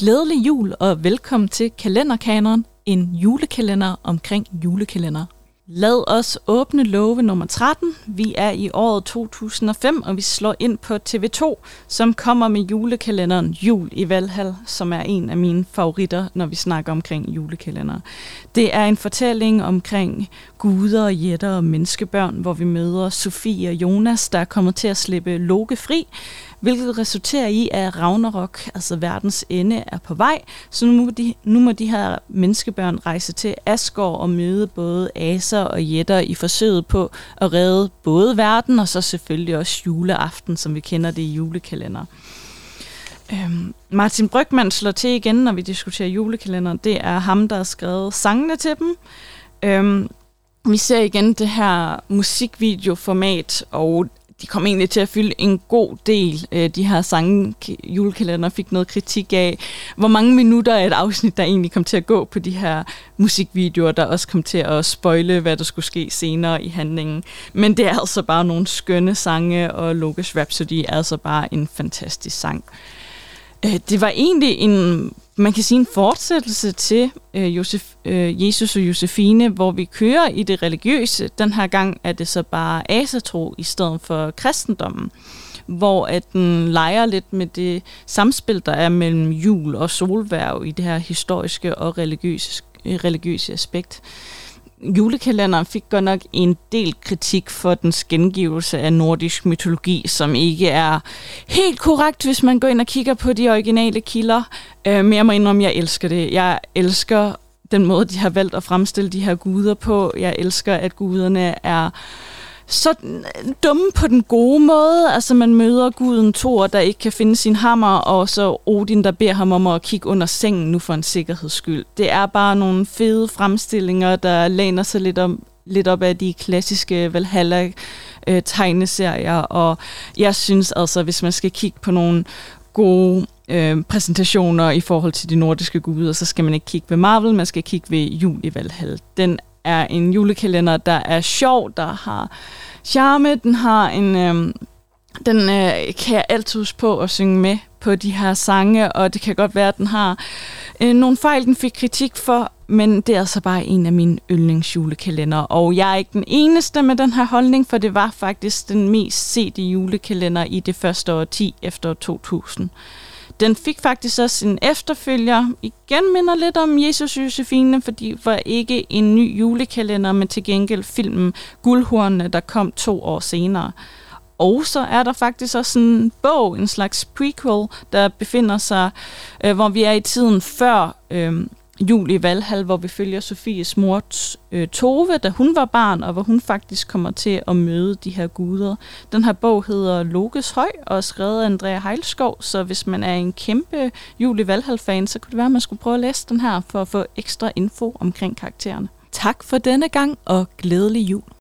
Glædelig jul og velkommen til Kalenderkaneren, en julekalender omkring julekalender. Lad os åbne love nummer 13. Vi er i året 2005, og vi slår ind på TV2, som kommer med julekalenderen Jul i Valhall, som er en af mine favoritter, når vi snakker omkring julekalender. Det er en fortælling omkring guder, jætter og menneskebørn, hvor vi møder Sofie og Jonas, der er kommet til at slippe Loke fri, hvilket resulterer i, at Ragnarok, altså verdens ende, er på vej. Så nu må de, nu må de her menneskebørn rejse til Asgård og møde både aser og jætter i forsøget på at redde både verden og så selvfølgelig også juleaften, som vi kender det i julekalender. Øhm, Martin Brygman slår til igen, når vi diskuterer julekalender. Det er ham, der har skrevet sangene til dem. Øhm, vi ser igen det her musikvideoformat, og de kom egentlig til at fylde en god del. Øh, de her sange, julekalender fik noget kritik af, hvor mange minutter er et afsnit, der egentlig kom til at gå på de her musikvideoer, der også kom til at spoile, hvad der skulle ske senere i handlingen. Men det er altså bare nogle skønne sange, og Logos Rhapsody er altså bare en fantastisk sang. Øh, det var egentlig en man kan sige en fortsættelse til øh, Josef, øh, Jesus og Josefine, hvor vi kører i det religiøse. Den her gang er det så bare asatro i stedet for kristendommen, hvor at den leger lidt med det samspil, der er mellem jul og solværv i det her historiske og religiøse, øh, religiøse aspekt julekalenderen fik godt nok en del kritik for den gengivelse af nordisk mytologi, som ikke er helt korrekt, hvis man går ind og kigger på de originale kilder. Øh, men jeg må indrømme, at jeg elsker det. Jeg elsker den måde, de har valgt at fremstille de her guder på. Jeg elsker, at guderne er så dumme på den gode måde. Altså man møder guden Thor, der ikke kan finde sin hammer, og så Odin, der beder ham om at kigge under sengen nu for en sikkerheds skyld. Det er bare nogle fede fremstillinger, der læner sig lidt, om, lidt op af de klassiske Valhalla-tegneserier. og jeg synes altså, hvis man skal kigge på nogle gode øh, præsentationer i forhold til de nordiske guder, så skal man ikke kigge ved Marvel, man skal kigge ved Jul i Valhall. Den er en julekalender, der er sjov, der har charme, den har en... Øh, den øh, kan jeg altid huske på at synge med på de her sange, og det kan godt være, at den har øh, nogle fejl, den fik kritik for, men det er altså bare en af mine yndlingsjulekalender, og jeg er ikke den eneste med den her holdning, for det var faktisk den mest sete julekalender i det første år 10 efter 2000. Den fik faktisk også en efterfølger. Igen minder lidt om Jesus Josefine, fordi det var ikke en ny julekalender, men til gengæld filmen Guldhornene, der kom to år senere. Og så er der faktisk også en bog, en slags prequel, der befinder sig, øh, hvor vi er i tiden før øh, jul i Valhall, hvor vi følger Sofies mor øh, Tove, da hun var barn, og hvor hun faktisk kommer til at møde de her guder. Den her bog hedder Lokes Høj, og er skrevet af Andrea Heilskov, så hvis man er en kæmpe jul i Valhall-fan, så kunne det være, at man skulle prøve at læse den her, for at få ekstra info omkring karaktererne. Tak for denne gang, og glædelig jul.